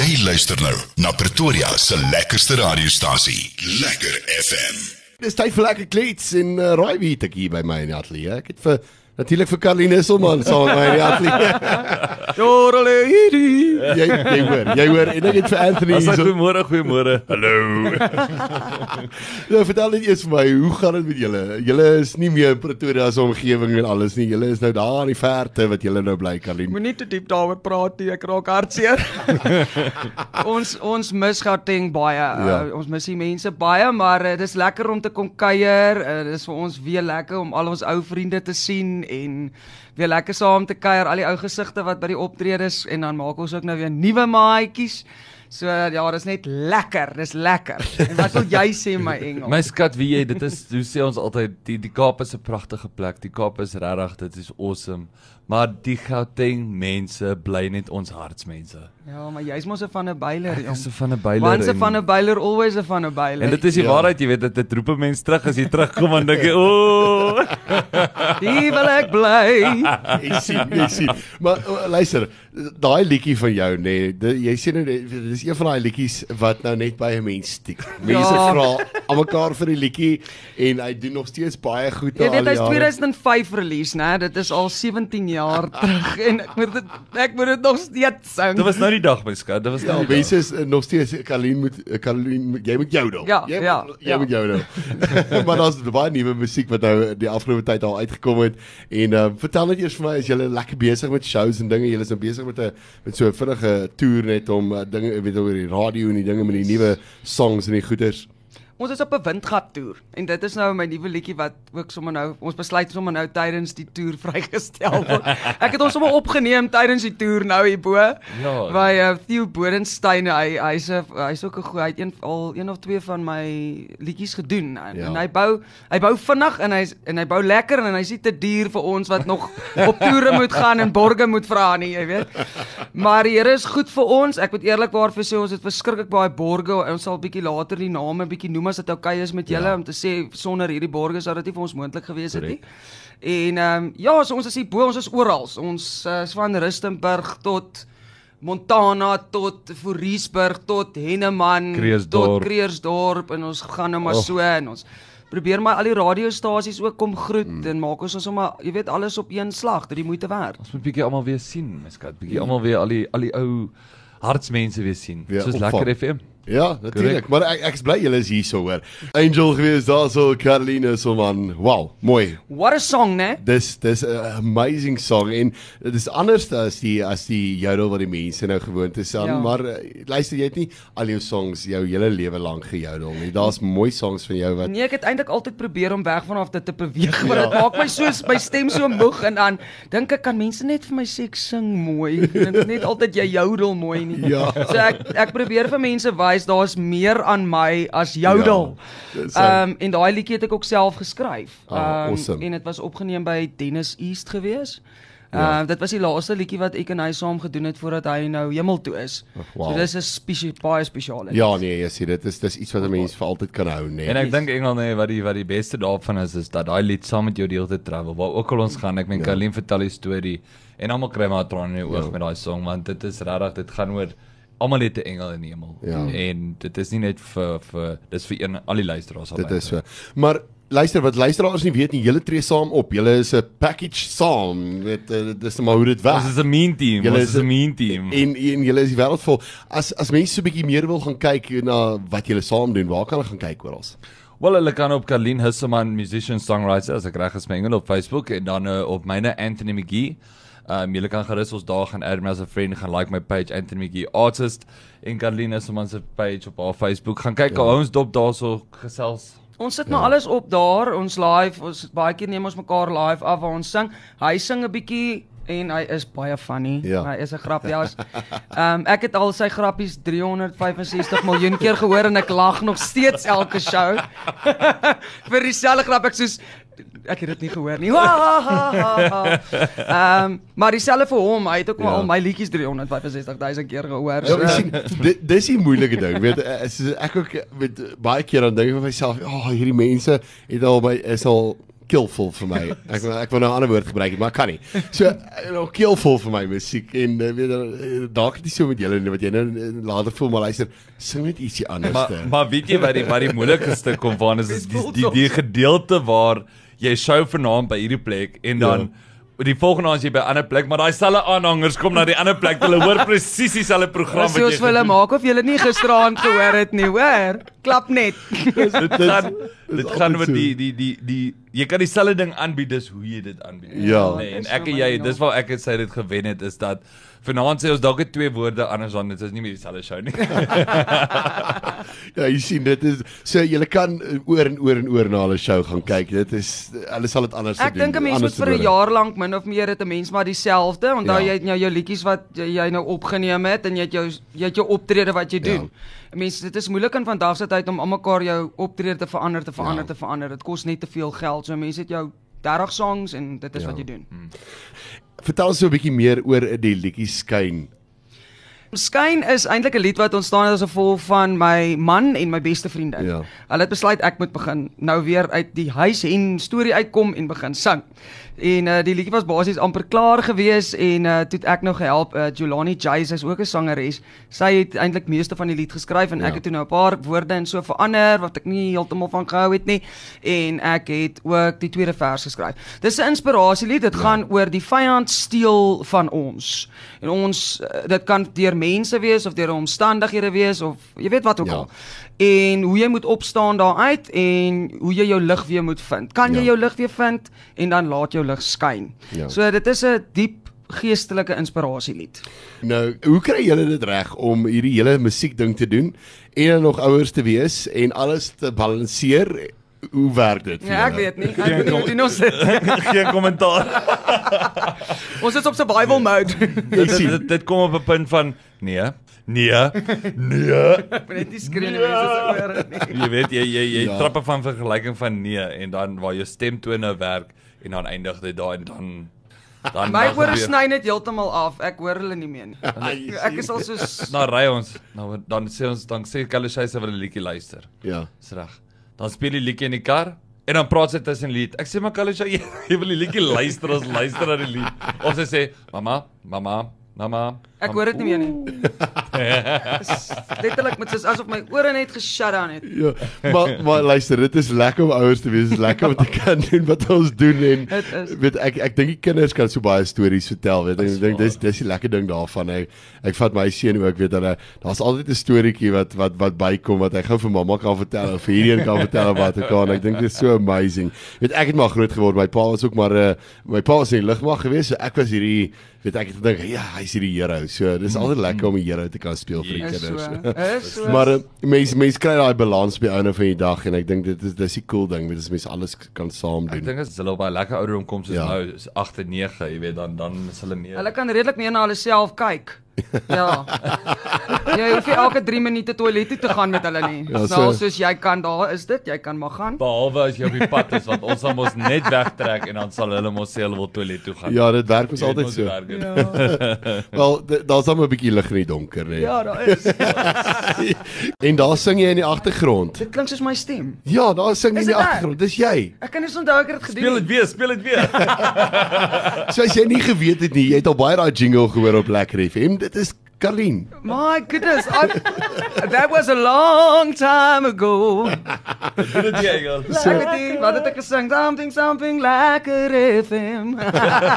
Jy luister nou na Pretoria se lekkerste radiostasie, Lekker FM. Dis tyd vir lekker klets en uh, raai wie het ek hier by my in die ateljee. Ek het vir natuurlik vir Karline Somman saam met my in die ateljee. Doreledi. jy jy hoor, jy hoor en ek het vir Anthony Ons sê so, goeiemôre, goeiemôre. Hallo. nou, vertel net eers vir my, hoe gaan dit met julle? Julle is nie meer in Pretoria se omgewing en alles nie. Julle is nou daar in die verte wat julle nou bly, Karline. Moenie te diep daaroor praat nie, ek raak hartseer. ons ons mis Gauteng baie. Ja. Ja. Uh, ons mis die mense baie, maar uh, dis lekker om te kom kuier. Uh, dis vir ons weer lekker om al ons ou vriende te sien en weer lekker saam te kuier, al die ou gesigte wat by die optredes en dan maak ons ook nou weer nuwe maatjies. So ja, dis net lekker, dis lekker. En wat wil jy sê my engel? My skat, wie jy, dit is hoe sê ons altyd, die die Kaap is 'n pragtige plek. Die Kaap is regtig, dit is awesome. Maar die Gauteng mense bly net ons hartsmense. Ja, maar jy's mos 'n van 'n byler, jong. is 'n van 'n byler. Once a van 'n byler, always a van 'n byler. En dit is die Ja. waarheid, jy weet, dit, dit roep 'n mens terug as jy terugkom en dink jy, "O, Hier wil ek bly. Jy sien, jy sien. Maar uh, luister, daai liedjie van jou nê, nee, jy sê nou dis een van daai liedjies wat nou net by 'n mens stiek. Mense Ja. vra almekaar vir die liedjie en hy doen nog steeds baie goed Jy na al weet hy's jare. 2005 release, né? Dit is al 17 jaar terug en ek moet dit ek moet dit nog steeds sing. dit was nou die dag, my skat. Dit was Ja, nou die mense is uh, nog steeds Karlien moet Karlien moet- jy moet jou doen. Ja, jy, ja, jy ja. moet jou doen. maar daar's baie nuwe musiek wat nou die afgelope tyd al uitgekom het en uh, vertel net eers vir my as jy lekker besig met shows en dinge, jy is nou besig met 'n met so 'n vinnige toer net om uh, dinge weet oor die radio en die dinge met die nuwe songs en die goeders. Ons is op 'n windgat toer en dit is nou my nuwe liedjie wat ook sommer nou ons besluit sommer nou tydens die toer vrygestel word. Ek het ons sommer opgeneem tydens die toer nou hierbo. Ja. By uh, Theo Bodenstein, hy hy's hy's ook 'n goeie, hy het een al een of twee van my liedjies gedoen en, Ja. en hy bou hy bou vinnig en hy en hy bou lekker en hy's nie te duur vir ons wat nog op toere moet gaan en borge moet vra nie, jy weet. Maar die Here is goed vir ons. Ek moet eerlikwaar vir sê ons het verskriklik baie borge. Ons sal bietjie later die name bietjie noem as dit oukei okay is met julle Ja. ja. om te sê sonder hierdie borge sou dit nie vir ons moontlik gewees het nie. En ehm um, ja, so ons is hier bo, ons is oral. Ons uh, is van Rustenburg tot Montana tot Voorriesburg tot Henneman Kreersdorp. tot Kreersdorp en ons gaan nou maar Oh. so en ons probeer maar al die radiostasies ook kom groet mm. en maak ons ons sommer jy weet alles op een slag dat die moeite werd. Ons moet bietjie almal weer sien, my skat. Bietjie almal weer al die al die ou hartsmense weer sien. Weer Soos opvang. lekker FM. Ja, natuurlik. Maar ek ek is bly julle is hier so hoor. Angel gewees daarso Karline so man. Wow, mooi. What a song, né? Dis dis 'n amazing song en dit is anders as die as die jodel wat die mense nou gewoond is aan, ja. Ja. maar uh, luister jy het nie al jou songs jou hele lewe lank gejodel nie. Daar's mooi songs van jou wat Nee, ek het eintlik altyd probeer om weg vanaf dit te beweeg, maar dit maak my so my stem so moeg en dan dink ek kan mense net vir my sê ek sing mooi. Dit is net altyd jy jodel mooi nie. Ja. So ek ek probeer vir mense wys daar's meer aan my as jodel. Ja, Ehm um, en daai liedjie het ek ook self geskryf. Ah, Ehm, awesome. en dit was opgeneem by Dennis East gewees. Ja. Ehm uh, dit was die laaste liedjie wat ek en hy saam gedoen het voordat hy nou hemel toe is. wow. So dis 'n spesie baie spesiale. Ja nee, jy sien dit is dis iets wat 'n mens vir altyd kan hou, nee. En ek dink Engel nee, wat die wat die beste daarvan is is dat daai lied saam met jou die hele tyd travel. Waar ook al ons gaan, ek meen Ja. Karlien vertel die storie en almal kry maar trane in die oog Ja. met daai song want dit is regtig dit gaan oor almal het 'n engel in die hemel. Ja. En dit is nie net vir vir dis vir een al die luisteraars dit is so. Maar luister wat luisteraars nie weet nie, julle tree saam op. Julle is 'n package saam. Weet uh, dis net maar hoe dit werk. Ons is 'n mean team. Julle is 'n mean team. En en julle is die wêreld vol. As as mense so 'n bietjie meer wil gaan kyk na wat julle saam doen, waar kan hulle gaan kyk oral? Wel hulle kan op Karlien Husseman musician songwriter as ek reg is my engel op Facebook en dan uh, op myne Anthony McGee. Um julle kan gerus ons daar gaan add my as 'n friend, gaan like my page Anthony McGee artist en Karlien Husseman se page op haar Facebook. Gaan kyk ja. ons dop daarso gesels. Ons sit maar alles op daar, ons live, ons baie keer neem ons mekaar live af waar ons sing. Hy sing 'n bietjie en hy is baie funny. Ja. Hy is 'n grapjas. Ehm um, ek het al sy grappies 365 miljoen keer gehoor en ek lag nog steeds elke show. Vir dieselfde grap ek soos ek het dit nie gehoor nie. Ehm um, maar dieselfde vir hom, hy het ook maar Ja. al my liedjies 365 000 keer gehoor. Ja, So, jy sien, dit dis die moeilike ding, weet eh, ek ook met baie keer dan dink ek vir myself, "Ag, oh, hierdie mense het al by is al keelvol vir my. Ek wil- ek wil nou 'n ander woord gebruik, maar ek kan nie. So eh, nou keelvol vir my musiek en uh, weet jy dalk net nie so met julle nie wat jy nou eh, later voel maar luister, sing net ietsie anders. Maar maar weet jy wat die wat die moeilikste kom van is, is die, die die gedeelte waar jy show vanaand by hierdie plek en dan ja. die volgende aand jy by 'n ander plek, maar daai selfe aanhangers kom na die ander plek. Hulle hoor presies dieselfde program wat jy jy vir hulle maak of jy dit nie gisteraand gehoor het nie, hoor. Klap net. dit gaan dit gaan met so. die die die die jy kan dieselfde ding aanbied dis hoe jy dit aanbied. Ja. Nee, en ek en my jy nou. dis waar ek het sê dit gewen het is dat vanaand sê ons dalk net twee woorde anders dan dit is nie meer dieselfde show nie. Ja, jy sien dit is so jy kan eh, oor en oor en oor na hulle show gaan kyk. Dit is hulle sal dit anders Ek doen. dink 'n mens moet vir 'n jaar lank min of meer het 'n mens maar dieselfde. Onthou Ja. jy het nou jou liedjies wat jy nou opgeneem het en jy het jou jy het jou optrede wat jy doen. Ja. Mense, dit is moeilik in vandag se tyd om almekaar jou optrede te verander, te verander, Ja. te verander. Dit kos net te veel geld. So mense het jou 30 songs en dit is Ja. wat jy doen. Vertel ons so 'n bietjie meer oor die liedjie skyn. Skyn is eintlik 'n lied wat ontstaan het as gevolg van my man en my beste vriendin. Ja. Hulle het besluit ek moet begin nou weer uit die huis en storie uitkom en begin sing. En uh, die liedjie was basies amper klaar gewees en uh, toe ek nou gehelp. Uh, Jolani Jay, sy's ook 'n sangeres. Sy het eintlik meeste van die lied geskryf en Ja. ek het toe nou 'n paar woorde en so verander wat ek nie heeltemal van gehou het nie. En ek het ook die tweede vers geskryf. Dis 'n inspirasielied. Dit ja. gaan oor die vyand steel van ons. En ons uh, dit kan deur mense wees of deur omstandighede wees of jy weet wat ook Ja. al. En hoe jy moet opstaan daaruit en hoe jy jou lig weer moet vind. Kan jy Ja. jou lig weer vind en dan laat jou lig skyn. Ja. So dit is 'n diep geestelike inspirasielied. Nou, hoe kry julle dit reg om hierdie hele musiek ding te doen en dan nog ouers te wees en alles te balanseer? Hoe werk dit Ja, ek weet nie. Ek weet nie hoe ons dit. Geen kommentaar. Ons is op survival mode. Jy dit, dit, dit kom op 'n punt van nee, nee, nee. Ek net nie skree nie mense se ore nie. Jy weet jy jy jy Ja. trappe van vergelyking van nee en dan waar jou stemtone werk en dan eindig dit daar en dan dan My ore sny net heeltemal af. Ek hoor hulle nie meer nie. Ek is al so Nou ry ons. Nou dan sê ons dan sê Kalushay se wil 'n liedjie luister. Ja. Dis reg. Dan speel die liedjie in die kar en dan praat sy tussen lied. Ek sê maar Kalushay, jy, jy wil die liedjie luister, ons luister na die lied. Of sy sê, "Mamma, mamma, mamma." Ek hoor dit nie meer nie. Dis Letterlik met soos asof my ore net geshut down het. Ja, maar maar luister, dit is lekker om ouers te wees. Dit is lekker om te kan doen wat ons doen en Dit is. weet ek ek dink die kinders kan so baie stories vertel, weet ek. Ek dink dis dis die lekker ding daarvan. Ek ek vat my seun ook, weet hulle, daar's altyd 'n storieetjie wat wat wat bykom wat hy gou vir mamma kan vertel of vir hierdie een kan vertel wat al. En Ek dink dit is so amazing. Weet ek het maar groot geword. My pa was ook maar 'n uh, my pa was in die lugmag geweest, so ek was hierdie weet ek het gedink ja, hy's hierdie hero. So dis altyd lekker om 'n hero te kan speel vir die Is kinders. so. Is so. Maar uh, mense mense kry daai balans by einde van die dag en ek dink dit is dis die cool ding, weet as mense alles kan saam Ek doen. dink as hulle op 'n lekker ouderdom kom soos ja. nou, is 8 en 9, jy weet dan dan is hulle meer. Hulle kan redelik meer na hulle self kyk. Ja. Jy hoef nie elke 3 minute toilet toe te gaan met hulle nie. Ja, Ja, so- so soos jy kan daar is dit, jy kan maar gaan. behalwe as jy op die pad is want ons sal mos net wegtrek en dan sal hulle mos sê hulle wil toilet toe gaan. Ja, dit werk ons altyd so. werk. Ja, Wel, daar's dan 'n bietjie lig in die donker, nee. ja daar is. En daar sing jy in die agtergrond. Dit klink soos my stem. Ja, daar sing jy in die agtergrond. Dis jy. Ek kan nie eens onthou ek het dit Speel gedoen. dit weer, speel dit weer. So as jy nie geweet het nie, jy het al baie daai jingle gehoor op Lekker FM. Dit is Karlien. My goodness, I, that was a long time ago. Doen dit Engel. Lekker ding, wat het ek gesing? Something something lekker FM.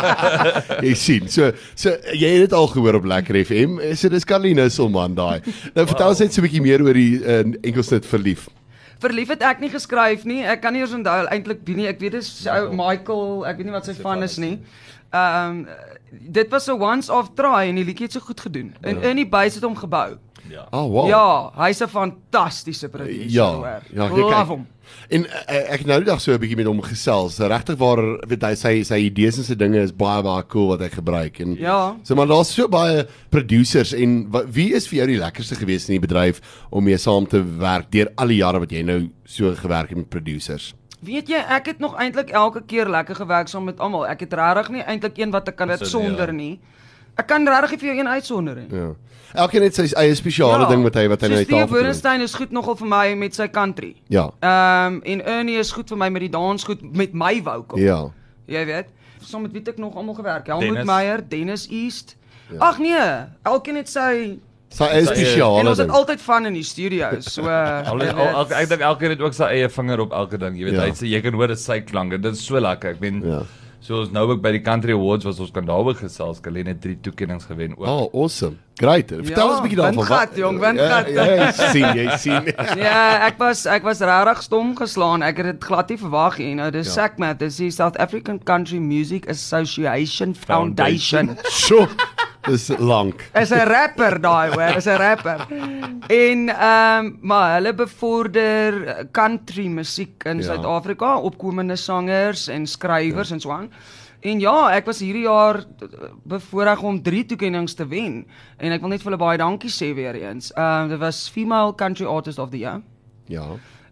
Jy sien. So so jy het dit al gehoor op Lekker FM. So dis Karlien Husselman daai. Nou vertel ons net so 'n bietjie meer oor die uh, enkelsnit verlief. Verlief het ek nie geskryf nie. Ek kan nie eens onthou eintlik wie nie. Ek weet dis ou Michael, ek weet nie wat sy van is nie. Ehm dit was 'n once off try en die liedjie het so goed gedoen. En in die base het hom gebou. Ja. Ah, wow. Ja, hy's 'n fantastiese produsent. Ja, hoor. ja, kyk, Love hom. En uh, ek het nou die dag so 'n bietjie met hom gesels. Regtig waar weet hy sy sy idees en sy dinge is baie baie cool wat hy gebruik en Ja. So maar daar's so baie producers en wa, wie is vir jou die lekkerste gewees in die bedryf om mee saam te werk deur al die jare wat jy nou so gewerk het met producers? Weet jy, ek het nog eintlik elke keer lekker gewerk saam met almal. Ek het regtig nie eintlik een wat ek kan dit, uitsonder ja. Ek kan regtig vir jou een uitsonder nie. Ja. Elkeen het sy eie spesiale ding wat hy wat hy na die Steve tafel bring. Bernstein is goed nogal vir my met sy country. Ja. Ehm um, en Ernie is goed vir my met die dans goed met my vocal. Ja. Jy weet, saam met wie het ek nog almal gewerk? Helmut Dennis. Meyer, Dennis East. Ja. Ag nee, elkeen het sy Sy eie spesiale en ons het ding. altyd van in die studio. So Al, jy al, weet. al, ek dink elkeen het ook sy eie vinger op elke ding. Jy weet, Ja. ja. hy sê jy kan hoor dit sy klanke. Dit is so lekker. Ek ben Ja. Ja. soos nou ook by die Country Awards was ons kan daaroor gesels. Kalen het 3 toekennings gewen ook. Oh, awesome. Great. Vertel Ja, ons 'n bietjie daarvan. windgat, jong, windgat. Ja, ja, jy sien, jy sien. Ja, ek was ek was regtig stom geslaan. Ek het dit glad nie verwag nie. Nou dis Ja. SACMA, dis die South African Country Music Association Foundation. Sjoe. Dis lank. Is 'n rapper daai hoor, is 'n rapper. En ehm um, maar hulle bevorder country musiek in Ja. Suid-Afrika, opkomende sangers en skrywers ja. en so aan. En ja, ek was hierdie jaar eh, bevoorreg om 3 toekennings te wen en ek wil net vir hulle baie dankie sê weer eens. Ehm um, dit was Female Country Artist of the Year. Ja.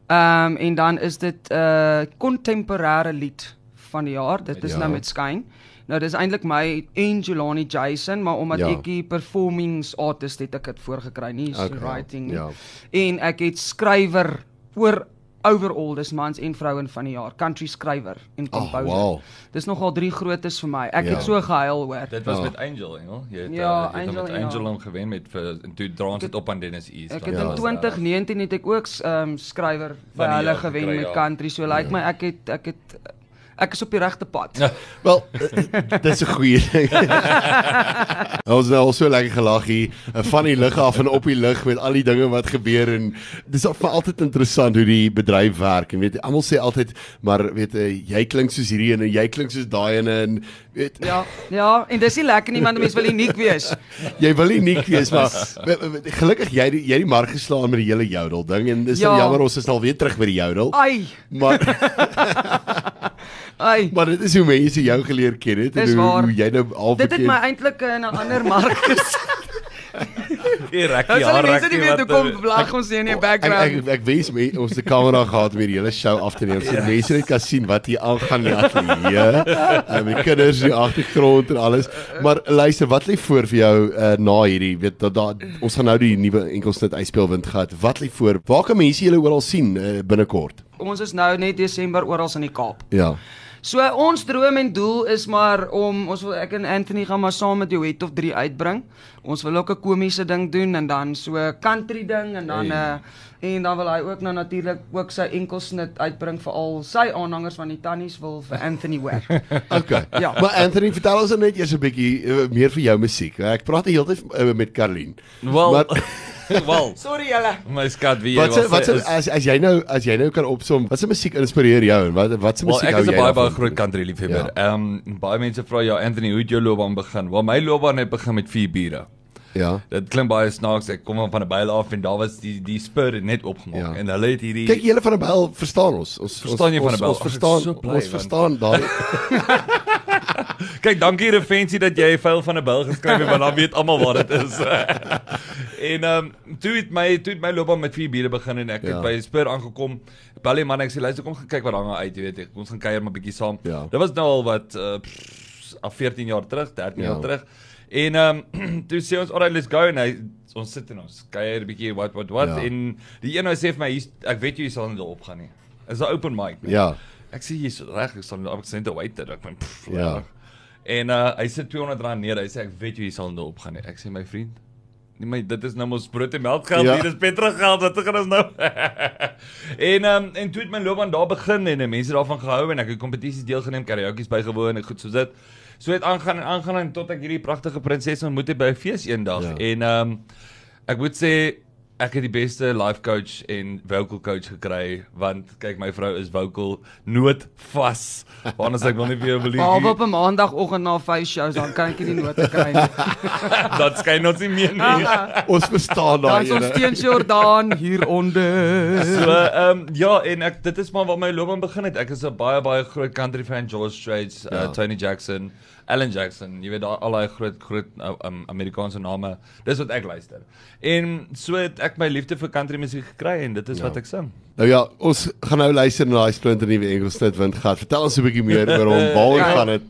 Ehm um, en dan is dit 'n uh, kontemporêre lied van die jaar. Dit is Ja. ja. nou met Skyn. Nou dis eintlik my en Jelani Jason, maar omdat Ja. ja. ek die performings artist het ek dit voorgekry, nie Okay, okay, writing nie. ja. En ek het skrywer oor overall dis mans en vrouen van die jaar, country skrywer en Oh, composer. wow. Dis nogal drie grootes vir my. Ek Ja. ja. het so gehuil hoor. Dit was Ja. met Angel, Engel. Jy het, Ja, uh, jy het Angel, met ja. Angel hom gewen met vir en toe dra ons dit op aan Dennis East. Ek het dit in was, uh, 2019 het ek ook ehm um, skrywer vir hulle gewen gekry, met ja. country. So lyk like my ek het ek het ek is op die regte pad. Ja. Wel, dis 'n goeie ding. Ons het al so lekker gelag hier, eh, van die lug af en op die lug met al die dinge wat gebeur en dis al vir altyd interessant hoe die bedryf werk en weet almal sê altyd maar weet jy jy klink soos hierdie en jy klink soos daai ene en weet Ja, ja, en dis nie lekker nie want mense wil uniek wees. jy wil nie uniek wees maar gelukkig jy die- jy die mark geslaan met die hele jodel ding en dis ja. Ja. jammer ons is al weer terug by die jodel Ai, maar ai. maar dit is hoe mense jou geleer ken het en hoe, waar. hoe jy nou al Dit het my eintlik in 'n ander mark gesit. Die Nou rekkie sal die mense nie weet hoe kom uh, blag ons hier in die Ek ek background. ek wens my ons die kamera gehad hierdie hele show af te neem sodat mense net kan sien wat hier aangaan in die ateljee. En my kinders in die agtergrond en alles. Maar luister, wat lê voor vir jou uh, na hierdie weet dat da, ons gaan nou die nuwe enkelsnit uitspelwind gehad. Wat lê voor? Waar kan mense julle oral sien uh, binnekort? Ons is nou net Desember oral in die Kaap. Ja. So ons droom en doel is maar om ons wil ek en Anthony gaan maar saam met Joet of 3 uitbring. Ons wil ook 'n komiese ding doen en dan so country ding en dan 'n uh, en dan wil hy ook nou natuurlik ook sy enkelsnit uitbring vir al sy aanhangers van die tannies wil vir Anthony hoor. Okay. Ja. Maar Anthony, vertel ons net eers 'n bietjie uh, meer vir jou musiek. Ek praat die hele tyd uh, met Karlien. Wel, Maar- wel. Sorry julle. My skat wie jy Wat was, wat is- as as jy nou as jy nou kan opsom, wat se musiek inspireer jou en wat wat se Wel, musiek ek hou is 'n jy baie baie groot country liefhebber. Ehm um, baie mense vra jou Anthony, hoe het jou loopbaan begin? Wel, my loopbaan het begin met vier bure. Ja. Dit klink baie snaaks. Ek kom van 'n byl af en daar was die die spur net opgemaak Ja. ja. en hulle het hierdie Kyk, julle van 'n byl verstaan ons. Ons Verstaan jy van 'n byl? Ons ek verstaan so bly, ons verstaan daai. Kyk, dankie Refensie dat jy 'n fyl van 'n bil geskryf het want dan weet almal wat dit is. en ehm um, toe het my toe het my loopbaan met vier biere begin en ek Ja. het by Spur aangekom. Bel die man ek sê luister kom kyk wat daar uit, jy weet ek. Ons gaan kuier maar bietjie saam. Ja. Dit was nou al wat uh, pff, af 14 jaar terug, 13 Ja. jaar terug. En ehm um, toe sê ons alright let's go en hy ons sit en ons kuier 'n bietjie wat wat wat Ja. en die een ou sê vir my hier's ek weet jy sal nie daarop gaan nie. Is 'n open mic. nee. Ja. Ek sê jy's reg, ek sal ek sê net 'n waiter. Ek meen pff, Ja. reg. En uh hy sit 200 rand neer. Hy sê ek weet jy sal nou opgaan nie. Ek sê my vriend, nee my dit is nou mos brood en melk geld, Ja. hier is petrol geld. Wat gaan ons nou? en um en toe het my loopbaan daar begin en mense daarvan gehou en ek het kompetisies deelgeneem, karaoke's bygewoon en goed so dit. So het aangaan en aangaan en tot ek hierdie pragtige prinses ontmoet het by 'n fees eendag. Ja. En um ek moet sê ek het die beste life coach en vocal coach gekry want kyk my vrou is vocal nood vas. Anders ek wil nie vir jou Behalwe belief. op 'n maandagooggend na face shows dan kan ek nie die note kry nie. Dat skyn ons nie meer nie. Ons verstaan Dan daai. is ons ene. teen Jordaan hieronder. So ehm um, ja en ek dit is maar waar my loopbaan begin het. Ek is 'n baie baie groot country fan George Strait, uh, Ja. Tony Jackson, Alan Jackson, jy weet al daai groot groot uh, um, Amerikaanse name. Dis wat ek luister. En so het ek my liefde vir country musiek gekry en dit is Ja. wat ek sing. Nou ja, ons gaan nou luister na daai splinter nuwe enkelsnit windgat. Vertel ons 'n bietjie meer oor hom. Ja. gaan dit?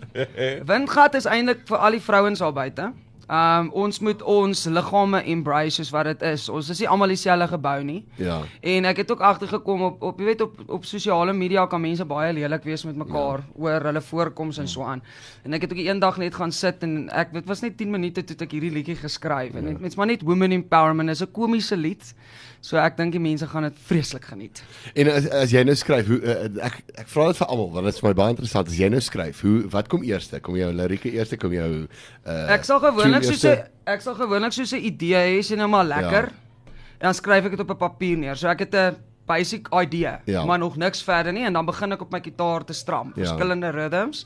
Windgat is eintlik vir al die vrouens daar buite. Um ons moet ons liggame embrace soos wat dit is. Ons is nie almal dieselfde gebou nie. Ja. En ek het ook agtergekom op op jy weet op op sosiale media kan mense baie lelik wees met mekaar ja. oor hulle voorkoms en so aan. En ek het ook eendag net gaan sit en ek dit was net 10 minute toe ek hierdie liedjie geskryf en dit's maar net women empowerment is 'n komiese lied. So ek dink die mense gaan dit vreeslik geniet. En as, as jy nou skryf, hoe uh, ek ek vra dit vir almal want dit is vir my baie interessant as jy nou skryf. Hoe wat kom eers? Kom jou lirieke eers, kom jou uh Ek sal gewoonlik tune soos 'n ek sal gewoonlik soos 'n idee hê, sê nou maar lekker. Ja. En dan skryf ek dit op 'n papier neer. So ek het 'n basic idee, Ja. maar nog niks verder nie en dan begin ek op my gitaar te stram, Ja. verskillende rhythms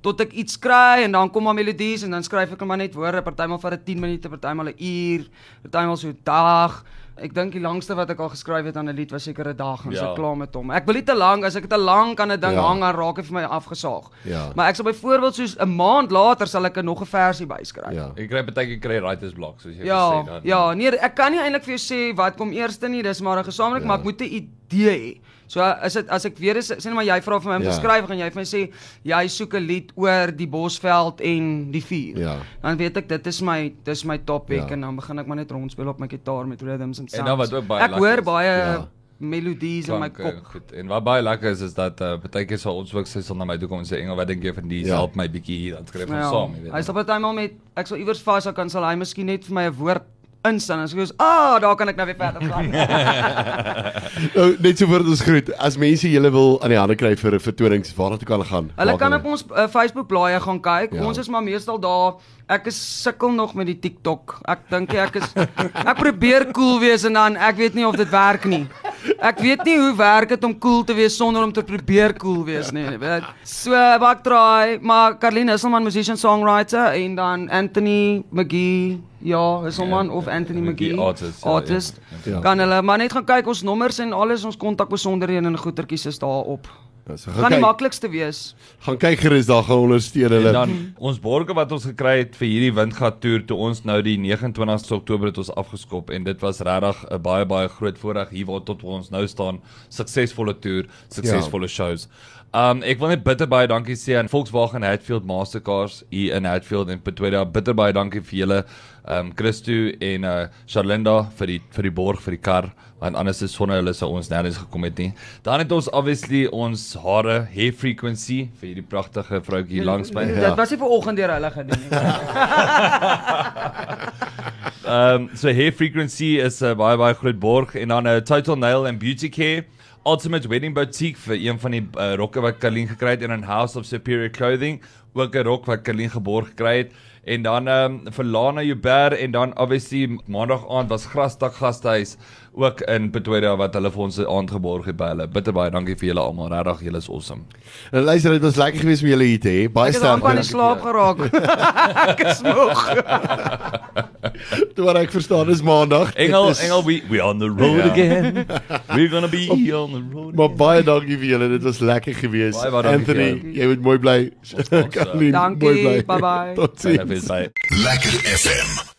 tot ek iets kry en dan kom maar melodies en dan skryf ek maar net woorde, partymal dit 10 minute, partymal 'n uur, partymal so 'n dag. Ek dink die langste wat ek al geskryf het aan 'n lied was seker 'n dag en ja. so klaar met hom. Ek wil nie te lank, as ek te lank aan 'n ding Ja. hang, dan raak dit vir my afgesaag. Ja. Maar ek sal byvoorbeeld soos 'n maand later sal ek 'n nog 'n versie byskryf. Ja. Ek kry baie keer kry writer's block soos jy Ja, gesê dan. ja, nee, ek kan nie eintlik vir jou sê wat kom eerste nie, dis maar 'n gesamentlik, Ja. maar ek moet 'n idee hê. So as dit as ek weer is, sê net maar jy vra vir my om Ja. te skryf en jy vir my sê jy soek 'n lied oor die Bosveld en die vuur. Ja. Dan weet ek dit is my dis my topic Ja. en dan begin ek maar net rondspeel op my gitaar met rhythms en sounds. En dan wat ook baie Ek lekker hoor baie Ja. melodies in my kop. Goed. En wat baie lekker is is dat uh, baie keer sal ons ook sê sal na my toe kom en sê Engel, wat dink jy van die Ja. help my bietjie hier dan skryf ons Ja. saam, jy weet. Hy sal partymal met ek sal iewers vas hou kan sal hy miskien net vir my 'n woord instaan en sê soos, "Ah, daar kan ek nou weer verder gaan." Nou net so voor ons groet. As mense julle wil aan die hande kry vir vertonings, waar toe kan gaan? Hulle kan op ons uh, Facebook blaaie gaan kyk. Ja. Ons is maar meestal daar. Ek is sukkel nog met die TikTok. Ek dink ek is ek probeer cool wees en dan ek weet nie of dit werk nie. Ek weet nie hoe werk dit om cool te wees sonder om te probeer cool wees nie. weet. So bak draai, maar Carlien Hisselman musician songwriter en dan Anthony McGee Ja, Hisselman of Anthony McGee, McGee. artist, ja, artist. ja. Ja. Kan hulle maar net gaan kyk ons nommers en alles ons kontakbesonderhede en goetertjies is daarop. Ja, so Gaan gaan, die maklikste wees. gaan kyk gerus daar gaan ondersteun En hulle. dan ons borge wat ons gekry het vir hierdie windgat toer toe ons nou die 29ste Oktober het ons afgeskop en dit was regtig 'n baie baie groot voorreg hier waar tot waar ons nou staan. Suksesvolle toer, suksesvolle ja. shows. Um ek wil net bitter baie dankie sê aan Volkswagen Hatfield Mastercars hier in Hatfield en Pretoria. Bitter baie dankie vir julle um Christo en uh Charlinda vir die vir die borg vir die kar want anders is sonder hulle sou ons nêrens gekom het nie. Dan het ons obviously ons hare hair frequency vir hierdie pragtige vroutjie langs my. Dit was nie ver oggend deur hulle gedoen nie. Ehm um, so hair frequency is 'n uh, baie baie groot borg en dan 'n uh, Total Nail and Beauty Care Ultimate Wedding Boutique vir een van die uh, rokke wat Kalien gekry het in 'n House of Superior Clothing, ook 'n rok wat Kalien geborg gekry het. En dan ehm um, vir Lana Joubert en dan obviously maandag aand was Grasdak Gastehuis ook in Pretoria wat hulle vir ons aand geborg het by hulle. Bitter baie dankie vir julle almal. Regtig, julle is awesome. En luister, dit was lekker geweest om julle hier te hê. Baie Ek het amper aan die sterkte. slaap geraak. ek is moeg. Toe wat ek verstaan is maandag. Engel, is- Engel, we we on the road Ja. again. We're gonna be on the road. Maar baie dankie vir julle. Dit was lekker geweest. Anthony, jy moet mooi bly. Ons, uh, Caroline, Dankie, mooi bly. bye-bye. Totsiens. Bye. Lekker FM.